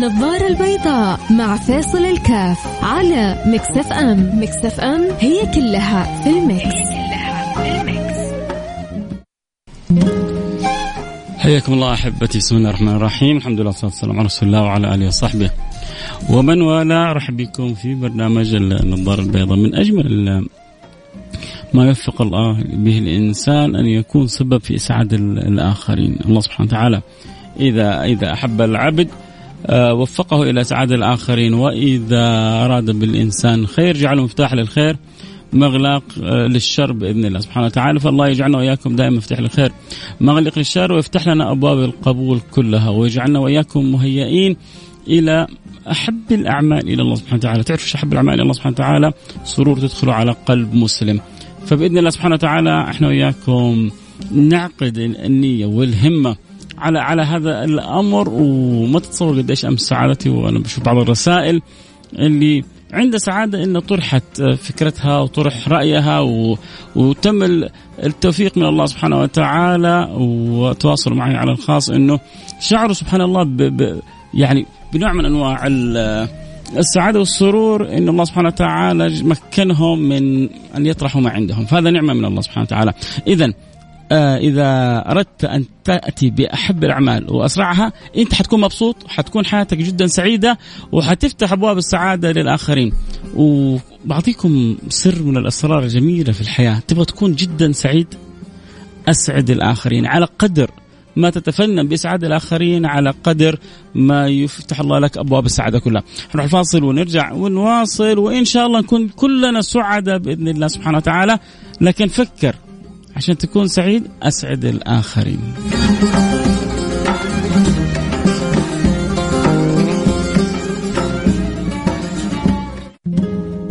النظارة البيضاء مع فيصل الكاف على Mix FM Mix FM هي كلها في ال mix. حياكم الله أحبتي بسم الله الرحمن الرحيم. الحمد لله والصلاة والسلام على رسول الله وعلى آله وصحبه. ومن والاه رحب بكم في برنامج النظارة البيضاء. من أجمل ما يوفق الله به الإنسان أن يكون سبب في إسعاد الآخرين. الله سبحانه وتعالى اذا إذا أحب العبد وفقه إلى سعادة الآخرين. وإذا أراد بالإنسان خير جعله مفتاح للخير مغلاق آه، للشر بإذن الله سبحانه وتعالى. فالله يجعلنا وإياكم دائما مفتاح للخير. مغلق للشر ويفتح لنا أبواب القبول كلها ويجعلنا وإياكم مهيئين إلى أحب الأعمال إلى الله سبحانه وتعالى. تعرف إيش أحب الأعمال إلى الله سبحانه وتعالى؟ سرور تدخل على قلب مسلم. فبإذن الله سبحانه وتعالى إحنا وياكم نعقد النية والهمة على على هذا الأمر وما تتصور قديش أمس سعادتي وأنا بشوف بعض الرسائل اللي عند سعادة أن طرحت فكرتها وطرح رأيها و... وتم التوفيق من الله سبحانه وتعالى وتواصلوا معي على الخاص أنه شعروا سبحان الله ب... ب... يعني بنوع من أنواع السعادة والسرور أن الله سبحانه وتعالى مكنهم من أن يطرحوا ما عندهم فهذا نعمة من الله سبحانه وتعالى. إذا آه إذا أردت أن تأتي بأحب الأعمال وأسرعها أنت حتكون مبسوط حتكون حياتك جدا سعيدة وحتفتح أبواب السعادة للآخرين. وبعطيكم سر من الأسرار الجميلة في الحياة. تبغى تكون جدا سعيد؟ أسعد الآخرين. على قدر ما تتفنن بإسعاد الآخرين على قدر ما يفتح الله لك أبواب السعادة كلها. نروح الفاصل ونرجع ونواصل وإن شاء الله نكون كلنا سعداء بإذن الله سبحانه وتعالى. لكن فكر عشان تكون سعيد أسعد الآخرين.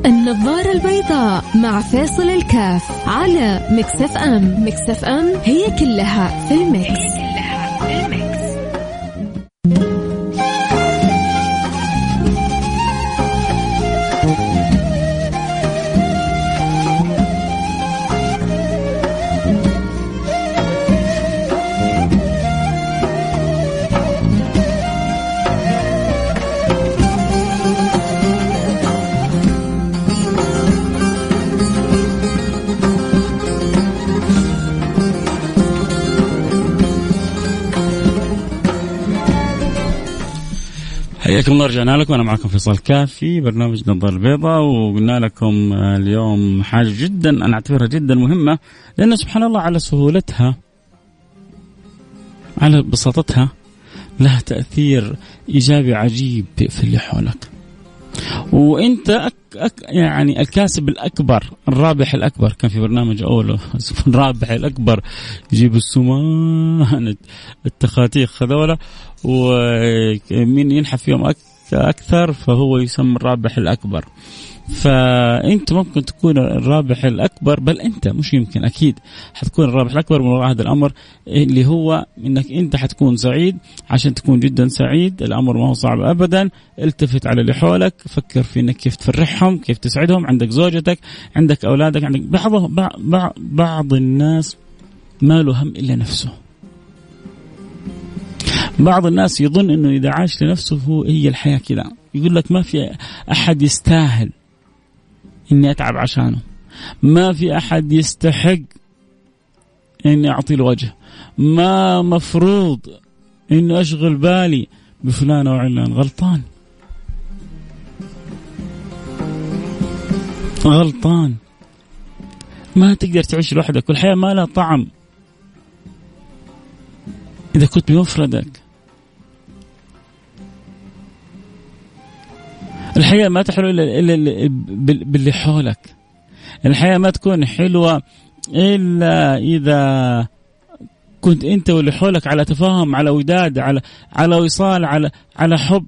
النظارة البيضاء مع فيصل الكاف على Mix FM. Mix FM هي كلها في ال mix, حياكم الله رجعنا لكم أنا معكم فيصل كافي برنامج نظر البيضاء وقلنا لكم اليوم حاجة جدا أنا أعتبرها جدا مهمة لأن سبحان الله على سهولتها على بساطتها لها تأثير إيجابي عجيب في اللي حولك. وانت أك أك يعني الكاسب الأكبر الرابح الأكبر. كان في برنامج اول الرابح الأكبر يجيب السمان التخاتيخ هذولا ومين ينحف فيهم أكثر فهو يسمى الرابح الأكبر. فأنت ممكن تكون الرابح الأكبر بل أنت مش يمكن أكيد حتكون الرابح الأكبر من هذا الأمر اللي هو إنك أنت حتكون سعيد عشان تكون جدا سعيد الأمر ما هو صعب ابدا التفت على اللي حولك فكر في إنك كيف تفرحهم كيف تسعدهم عندك زوجتك عندك أولادك عندك بعض بعض, بعض الناس ما له هم إلا نفسه بعض الناس يظن إنه إذا عاش لنفسه هو هي الحياة كذا. يقول لك ما في أحد يستاهل إني أتعب عشانه. ما في أحد يستحق إني أعطي له وجه. ما مفروض اني أشغل بالي بفلان أو علان. غلطان. غلطان. ما تقدر تعيش لوحدك. والحياة ما لها طعم. إذا كنت بمفردك. الحياة ما تحلو إلا, إلا باللي حولك. الحياة ما تكون حلوة إلا إذا كنت أنت واللي حولك على تفاهم على وداد على على وصال على على حب.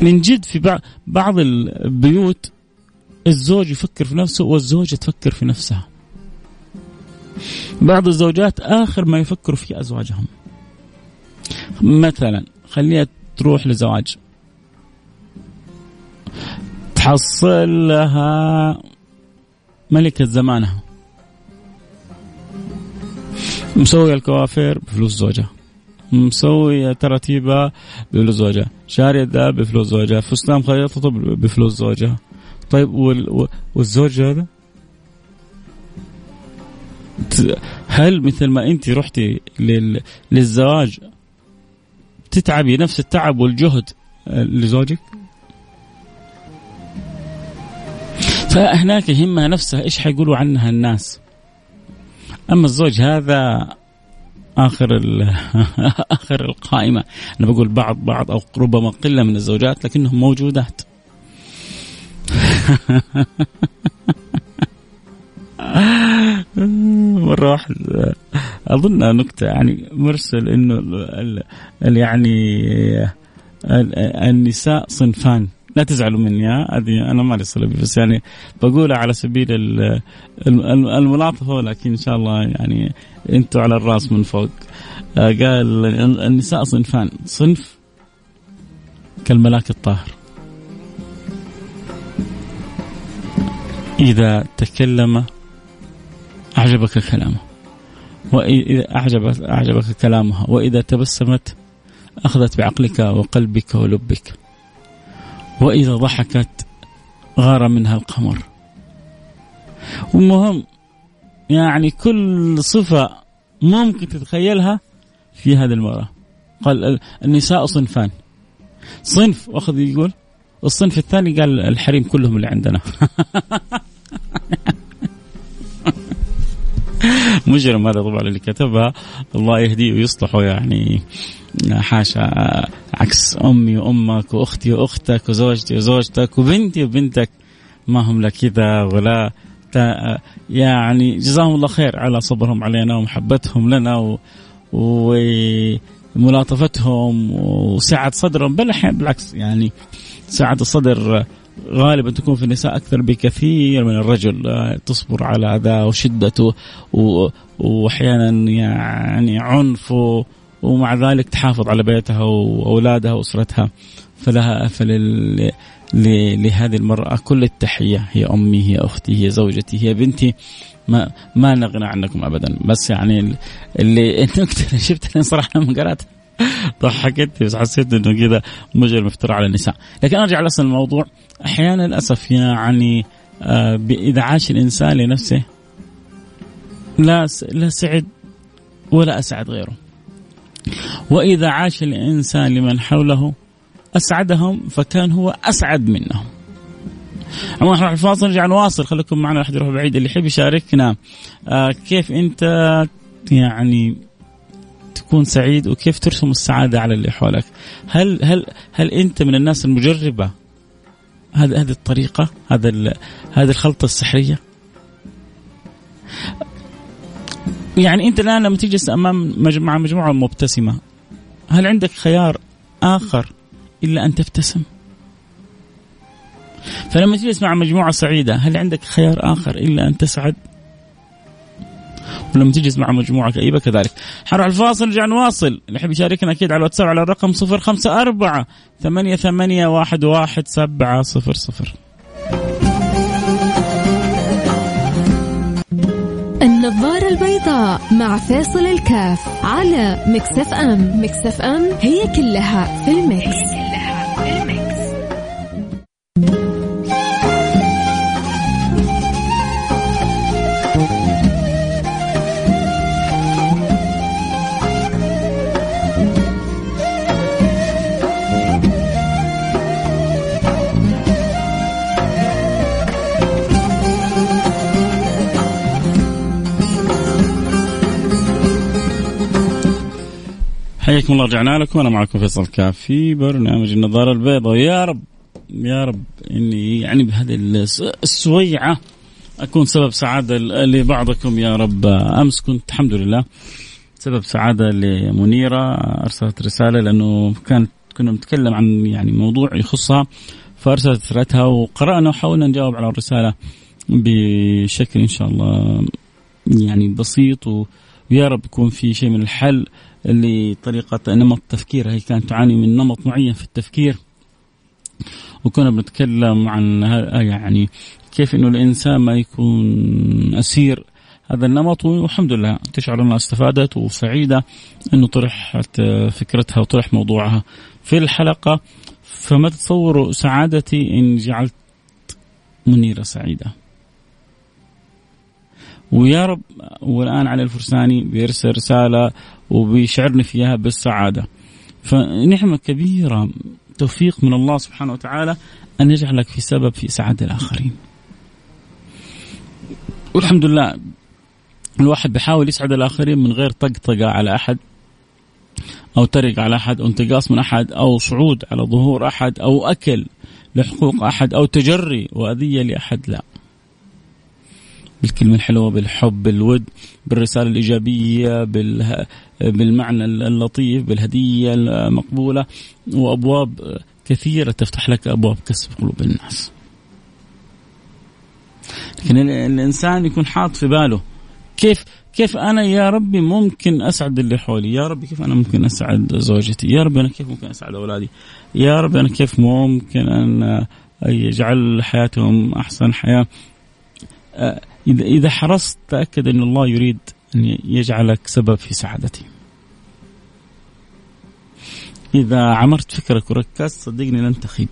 من جد في بعض البيوت الزوج يفكر في نفسه والزوجة تفكر في نفسها. بعض الزوجات آخر ما يفكروا في أزواجهم. مثلا خليها تروح لزواج. تحصل لها ملكة زمانها. مسوي الكوافير بفلوس زوجها. مسوي تراتيبها بفلوس زوجها. شارية ذا بفلوس زوجها. فستان خيطته بفلوس زوجها. طيب والزوج هذا؟ هل مثل ما انت رحتي للزواج تتعبي نفس التعب والجهد. آه، لزوجك؟ فهناك يهمها نفسها إيش حيقولوا عنها الناس؟ أما الزوج هذا آخر آخر القائمة. أنا بقول بعض بعض أو ربما قلة من الزوجات لكنهم موجودات. مرة واحد أظن نكتة يعني مرسل إنه يعني النساء صنفان. لا تزعلوا مني هذه أنا ما لي بس يعني بقولها على سبيل الملاطفه ولكن إن شاء الله يعني أنتم على الرأس من فوق. قال النساء صنفان. صنف كالملاك الطاهر. إذا تكلم أعجبك كلامه. وإذا أعجبك أعجبك كلامها. وإذا تبسمت أخذت بعقلك وقلبك ولبك. وإذا ضحكت غار منها القمر. المهم يعني كل صفة ممكن تتخيلها في هذه المرأة. قال النساء صنفان. صنف واخذ يقول الصنف الثاني قال الحريم كلهم اللي عندنا. مجرم هذا طبعا اللي كتبها. الله يهديه ويصلحه يعني حاشا عكس أمي وأمك وأختي وأختك وزوجتي وزوجتك وبنتي وبنتك. ما هم لا كذا ولا يعني جزاهم الله خير على صبرهم علينا ومحبتهم لنا وملاطفتهم وسعة صدرهم. بل بالعكس يعني سعة الصدر غالبا تكون في النساء أكثر بكثير من الرجل تصبر على اذاه وشدته واحيانا يعني عنفه ومع ذلك تحافظ على بيتها واولادها وأسرتها. فلها فلل لهذه المرأة. كل التحية هي أمي هي أختي هي زوجتي هي بنتي. ما ما نغنى عنكم أبدا. بس يعني اللي النكتة اللي شفتها صراحة لما قرأتها ضحكتني بس حسيت إنه كذا مجرم افتراء على النساء. لكن أرجع لأصل الموضوع. أحيانا للأسف يعني آه إذا عاش الإنسان لنفسه لا لا سعد ولا أسعد غيره. وإذا عاش الإنسان لمن حوله أسعدهم فكان هو أسعد منهم. عموما إحنا الفاصل نرجع نواصل. خليكم معنا احد يروح بعيد اللي يحب يشاركنا آه كيف أنت؟ يعني تكون سعيد وكيف ترسم السعادة على اللي حولك هل هل هل أنت من الناس المجربة هذه الطريقة هذا هذه الخلطة السحرية يعني أنت الآن لما تجلس أمام مع مجموعة مبتسمة هل عندك خيار آخر إلا أن تبتسم؟ فلما تجلس مع مجموعة سعيدة هل عندك خيار آخر إلا أن تسعد؟ ولما تجلس مع مجموعة كئيبه كذلك. حنروح الفاصل نرجع نواصل، اللي يحب يشاركنا أكيد على الواتساب على الرقم 054 ثمانية ثمانية واحد واحد سبعة صفر صفر. النظارة البيضاء مع فيصل الكاف على Mix FM Mix FM هي كلها في ال mix, حياكم الله رجعنا لكم. أنا معكم فيصل كاف في برنامج النظارة البيضاء. يا رب يا رب إني يعني بهذه السويعة أكون سبب سعادة لبعضكم. يا رب أمس كنت الحمد لله سبب سعادة لمنيرة. أرسلت رسالة لأنه كانت كنا نتكلم عن يعني موضوع يخصها فأرسلت رسالتها وقرأنا وحاولنا نجاوب على الرسالة بشكل إن شاء الله يعني بسيط. ويا رب يكون في شيء من الحل. لطريقة نمط تفكير هي كانت تعاني من نمط معين في التفكير وكنا بنتكلم عن يعني كيف إنه الإنسان ما يكون أسير هذا النمط والحمد لله تشعر أنها استفادت وسعيدة إنه طرحت فكرتها وطرح موضوعها في الحلقة فما تتصوروا سعادتي إن جعلت منيرة سعيدة. ويا رب والآن علي الفرساني بيرسل رسالة وبيشعرني فيها بالسعادة. فنعمة كبيرة توفيق من الله سبحانه وتعالى أن يجعلك في سبب في سعادة الآخرين. والحمد لله الواحد بيحاول يسعد الآخرين من غير طقطقة على أحد أو ترق على أحد أو انتقاص من أحد أو صعود على ظهور أحد أو أكل لحقوق أحد أو تجري وأذية لأحد لا. بالكلمة الحلوة بالحب بالود بالرسالة الإيجابية بالمعنى اللطيف بالهدية المقبولة وأبواب كثيرة تفتح لك أبواب كسب قلوب الناس. لكن الإنسان يكون حاط في باله كيف كيف أنا يا ربي ممكن أسعد اللي حولي؟ يا ربي كيف أنا ممكن أسعد زوجتي؟ يا ربي أنا كيف ممكن أسعد أولادي؟ يا ربي أنا كيف ممكن أن يجعل حياتهم أحسن حياة؟ إذا إذا حرصت تأكد أن الله يريد أن يجعلك سبب في سعادتي إذا عمرت فكرك وركزت صدقني لن تخيب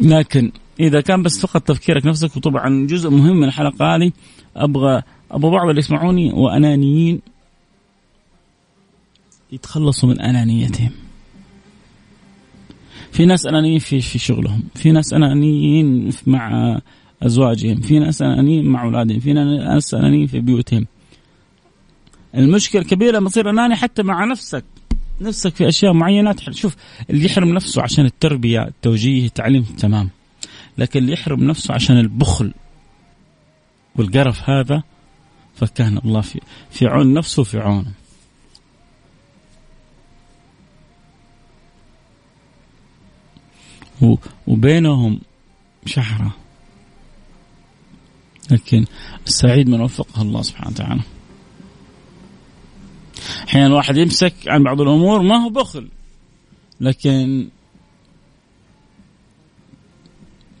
لكن إذا كان بس فقط تفكيرك نفسك وطبعا جزء مهم من الحلقة هذه أبغى أبغى بعض اللي يسمعوني وأنانيين يتخلصوا من أنانيتهم. في ناس انانيين في في شغلهم، في ناس انانيين مع أزواجهم، في ناس انانيين مع أولادهم، في ناس انانيين في بيوتهم. المشكلة الكبيره لما تصير أناني حتى مع نفسك. نفسك في أشياء معينة شوف اللي يحرم نفسه عشان التربية التوجيه التعليم تمام. لكن اللي يحرم نفسه عشان البخل والقرف هذا فكان الله في في عون نفسه وفي عونه. وبينهم شحرة لكن السعيد من وفقه الله سبحانه وتعالى. أحيانا الواحد يمسك عن بعض الأمور ما هو بخل. لكن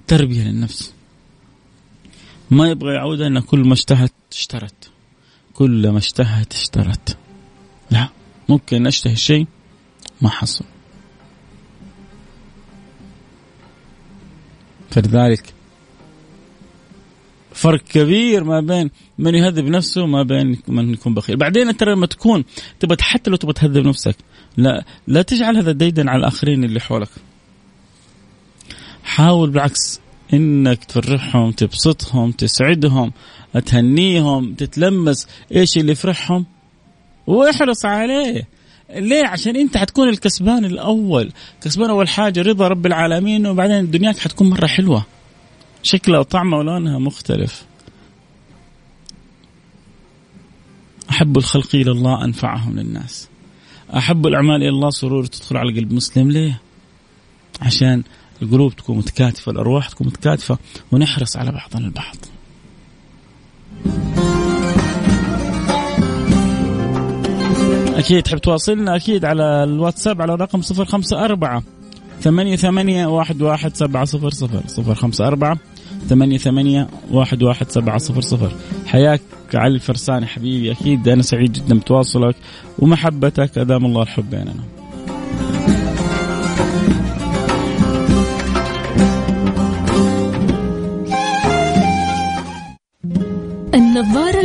تربية للنفس. ما يبغى يعودها إن كل ما اشتهت اشترت. كل ما اشتهت اشترت. لا ممكن اشتهي شيء ما حصل. فلذلك فرق كبير ما بين من يهذب نفسه وما بين من يكون بخيل. بعدين ترى لما تكون تبغى حتى لو تبغى تهذب نفسك لا لا تجعل هذا ديدا على الآخرين اللي حولك. حاول بالعكس إنك تفرحهم تبسطهم تسعدهم تهنيهم تتلمس إيش اللي يفرحهم؟ واحرص عليه. ليه؟ عشان انت حتكون الكسبان الأول، كسبان أول حاجة رضا رب العالمين وبعدين دنياك حتكون مرة حلوة. شكلها وطعمها ولونها مختلف. أحب الخلق إلى الله أنفعهم للناس. أحب الأعمال إلى الله سرور تدخل على قلب مسلم ليه؟ عشان القلوب تكون متكاتفة الأرواح تكون متكاتفة ونحرص على بعضنا البعض. أكيد. تحب تواصلنا أكيد على الواتساب على رقم صفر خمسة أربعة ثمانية ثمانية واحد واحد سبعة حياك علي الفرساني حبيبي أكيد أنا سعيد جدا بتواصلك ومحبتك أدام الله الحب بيننا.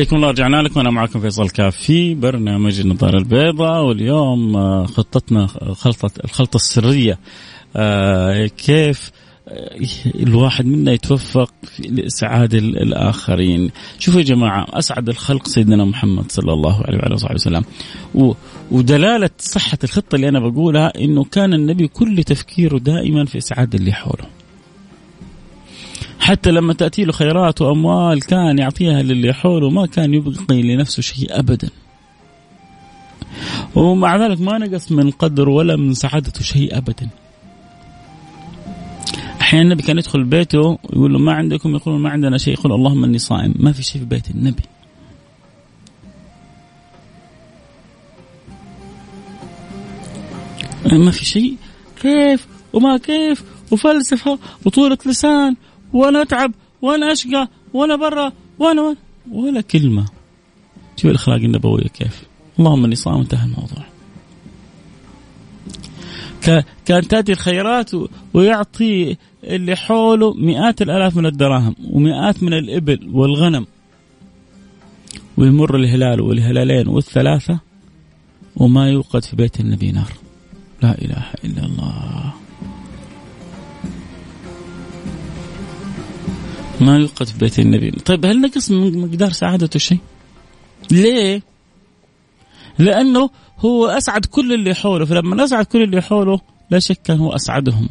حياكم الله رجعنا لكم. أنا معكم فيصل كاف في برنامج النظارة البيضاء. واليوم آه، خطتنا خلطة الخلطة السرية. آه، كيف الواحد منا يتوفق لإسعاد الآخرين. شوفوا يا جماعة أسعد الخلق سيدنا محمد صلى الله عليه وعلى صحبه وسلم. ودلالة صحة الخطة اللي أنا بقولها إنه كان النبي كل تفكيره دائما في إسعاد اللي حوله. حتى لما تأتي له خيرات وأموال كان يعطيها للي حوله ما كان يبقي لنفسه شيء أبدا. ومع ذلك ما نقص من قدر ولا من سعادته شيء أبدا. أحيانا النبي كان يدخل بيته يقول له ما عندكم؟ يقولون ما عندنا شيء. يقول اللهم إني صائم. ما في شيء في بيت النبي. ما في شيء. كيف؟ وما كيف؟ وفلسفة وطولة لسان. وأنا أتعب وأنا أشقى وأنا برا وأنا ولا, ولا كلمة. شوف الأخلاق النبوية كيف. اللهم إني صائم انتهى الموضوع. كان تأتي الخيرات ويعطي اللي حوله مئات الآلاف من الدراهم ومئات من الإبل والغنم. ويمر الهلال والهلالين والثلاثة وما يوقد في بيت النبي نار. لا إله إلا الله. ما يوقد في بيت النبي. طيب هل نقص من مقدار سعادته شيء؟ ليه؟ لأنه هو أسعد كل اللي حوله. فلما أسعد كل اللي حوله لا شك كان هو أسعدهم.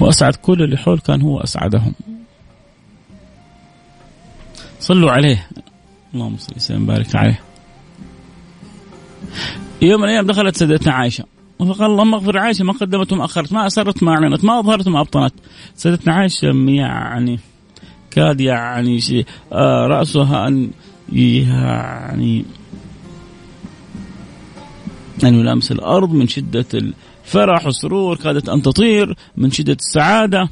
واسعد كل اللي حول كان هو أسعدهم. صلوا عليه. اللهم صل وسلم وبارك عليه. يوم من الأيام دخلت سيدتنا فقال اللهم اغفر عائشة ما قدمت وما أخرت ما أسرت ما أعلنت ما أظهرت ما أبطنت. سيدتنا عائشة يعني كاد يعني شيء آه رأسها أن يعني أن يلامس الأرض من شدة الفرح والسرور كادت أن تطير من شدة السعادة.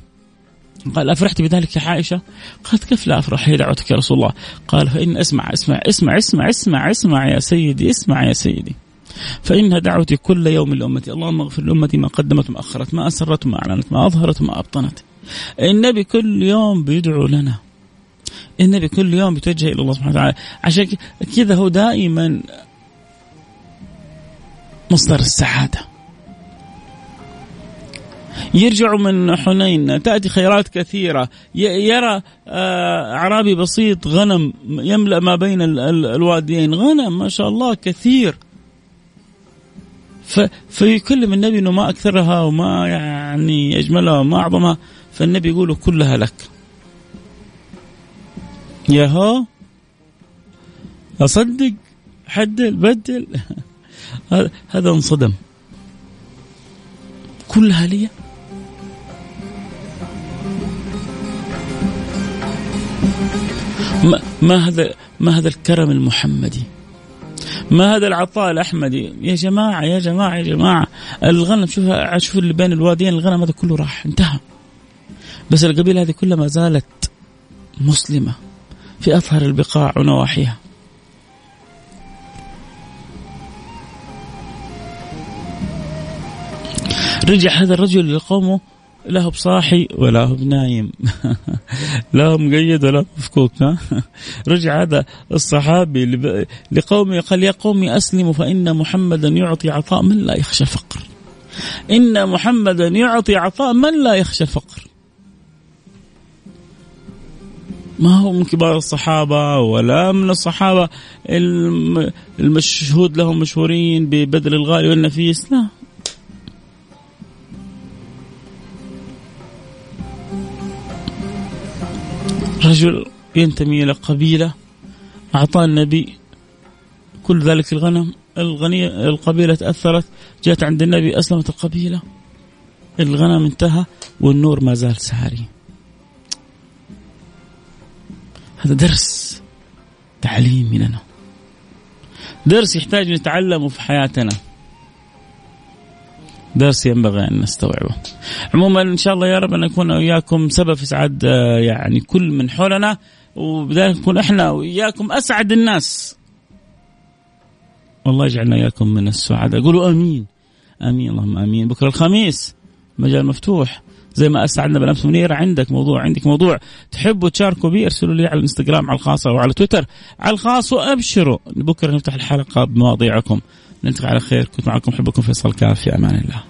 قال أفرحت بذلك يا عائشة؟ قالت كيف لا أفرح؟ هي دعوتك يا رسول الله. قال فإن اسمع اسمع اسمع اسمع اسمع اسمع يا سيدي اسمع يا سيدي. فإنها دعوتي كل يوم لأمتي اللهم اغفر لأمتي ما قدمت وما أخرت ما أسرت وما أعلنت ما أظهرت وما أبطنت. النبي كل يوم بيدعو لنا. النبي كل يوم بيتوجه إلى الله سبحانه وتعالى. عشان كذا هو دائما مصدر السعادة. يرجع من حنين تأتي خيرات كثيرة. يرى آه، أعرابي بسيط غنم يملأ ما بين الواديين. غنم ما شاء الله كثير. فيكلم النبي أنه ما أكثرها وما يعني أجملها وما أعظمها فالنبي يقول كلها لك. ياهو أصدق حدل بدل. هذا انصدم. كلها لي. ما هذا ما هذا الكرم المحمدي؟ ما هذا العطاء الاحمدي يا جماعة يا جماعة يا جماعة. الغنم شوف شوف اللي بين الواديين الغنم هذا كله راح انتهى. بس القبيلة هذه كلها ما زالت مسلمة في أطهر البقاع ونواحيها. رجع هذا الرجل لقومه. لا هو بصاحي ولا هو بنايم. لا هو مقيد ولا مفكوك رجع هذا الصحابي لقومه قال يا قومي أسلموا فإن محمدا يعطي عطاء من لا يخشى فقر. إن محمدا يعطي عطاء من لا يخشى فقر. ما هو من كبار الصحابة ولا من الصحابة المشهود لهم مشهورين ببذل الغالي والنفيس لا. رجل ينتمي إلى قبيلة أعطى النبي. كل ذلك الغنم الغنية القبيلة تأثرت جاءت عند النبي أسلمت القبيلة. الغنم انتهى والنور ما زال ساري. هذا درس تعليمي لنا درس يحتاج نتعلمه في حياتنا. درس ينبغي أن نستوعبه. عموما إن شاء الله يا رب أن نكون وياكم سبب في إسعاد آه، يعني كل من حولنا وبذلك نكون إحنا واياكم أسعد الناس. والله يجعلنا إياكم من السعداء، قولوا آمين. آمين اللهم آمين، بكرة الخميس مجال مفتوح. زي ما أسعدنا بالامس منيره عندك موضوع عندك موضوع تحبوا تشاركوا به ارسلوا لي على الإنستغرام على الخاص أو على تويتر. على الخاص وأبشروا. بكرة نفتح الحلقة بمواضيعكم. نلتقي على خير. كنت معكم حبكم فيصل كاف. في أمان الله.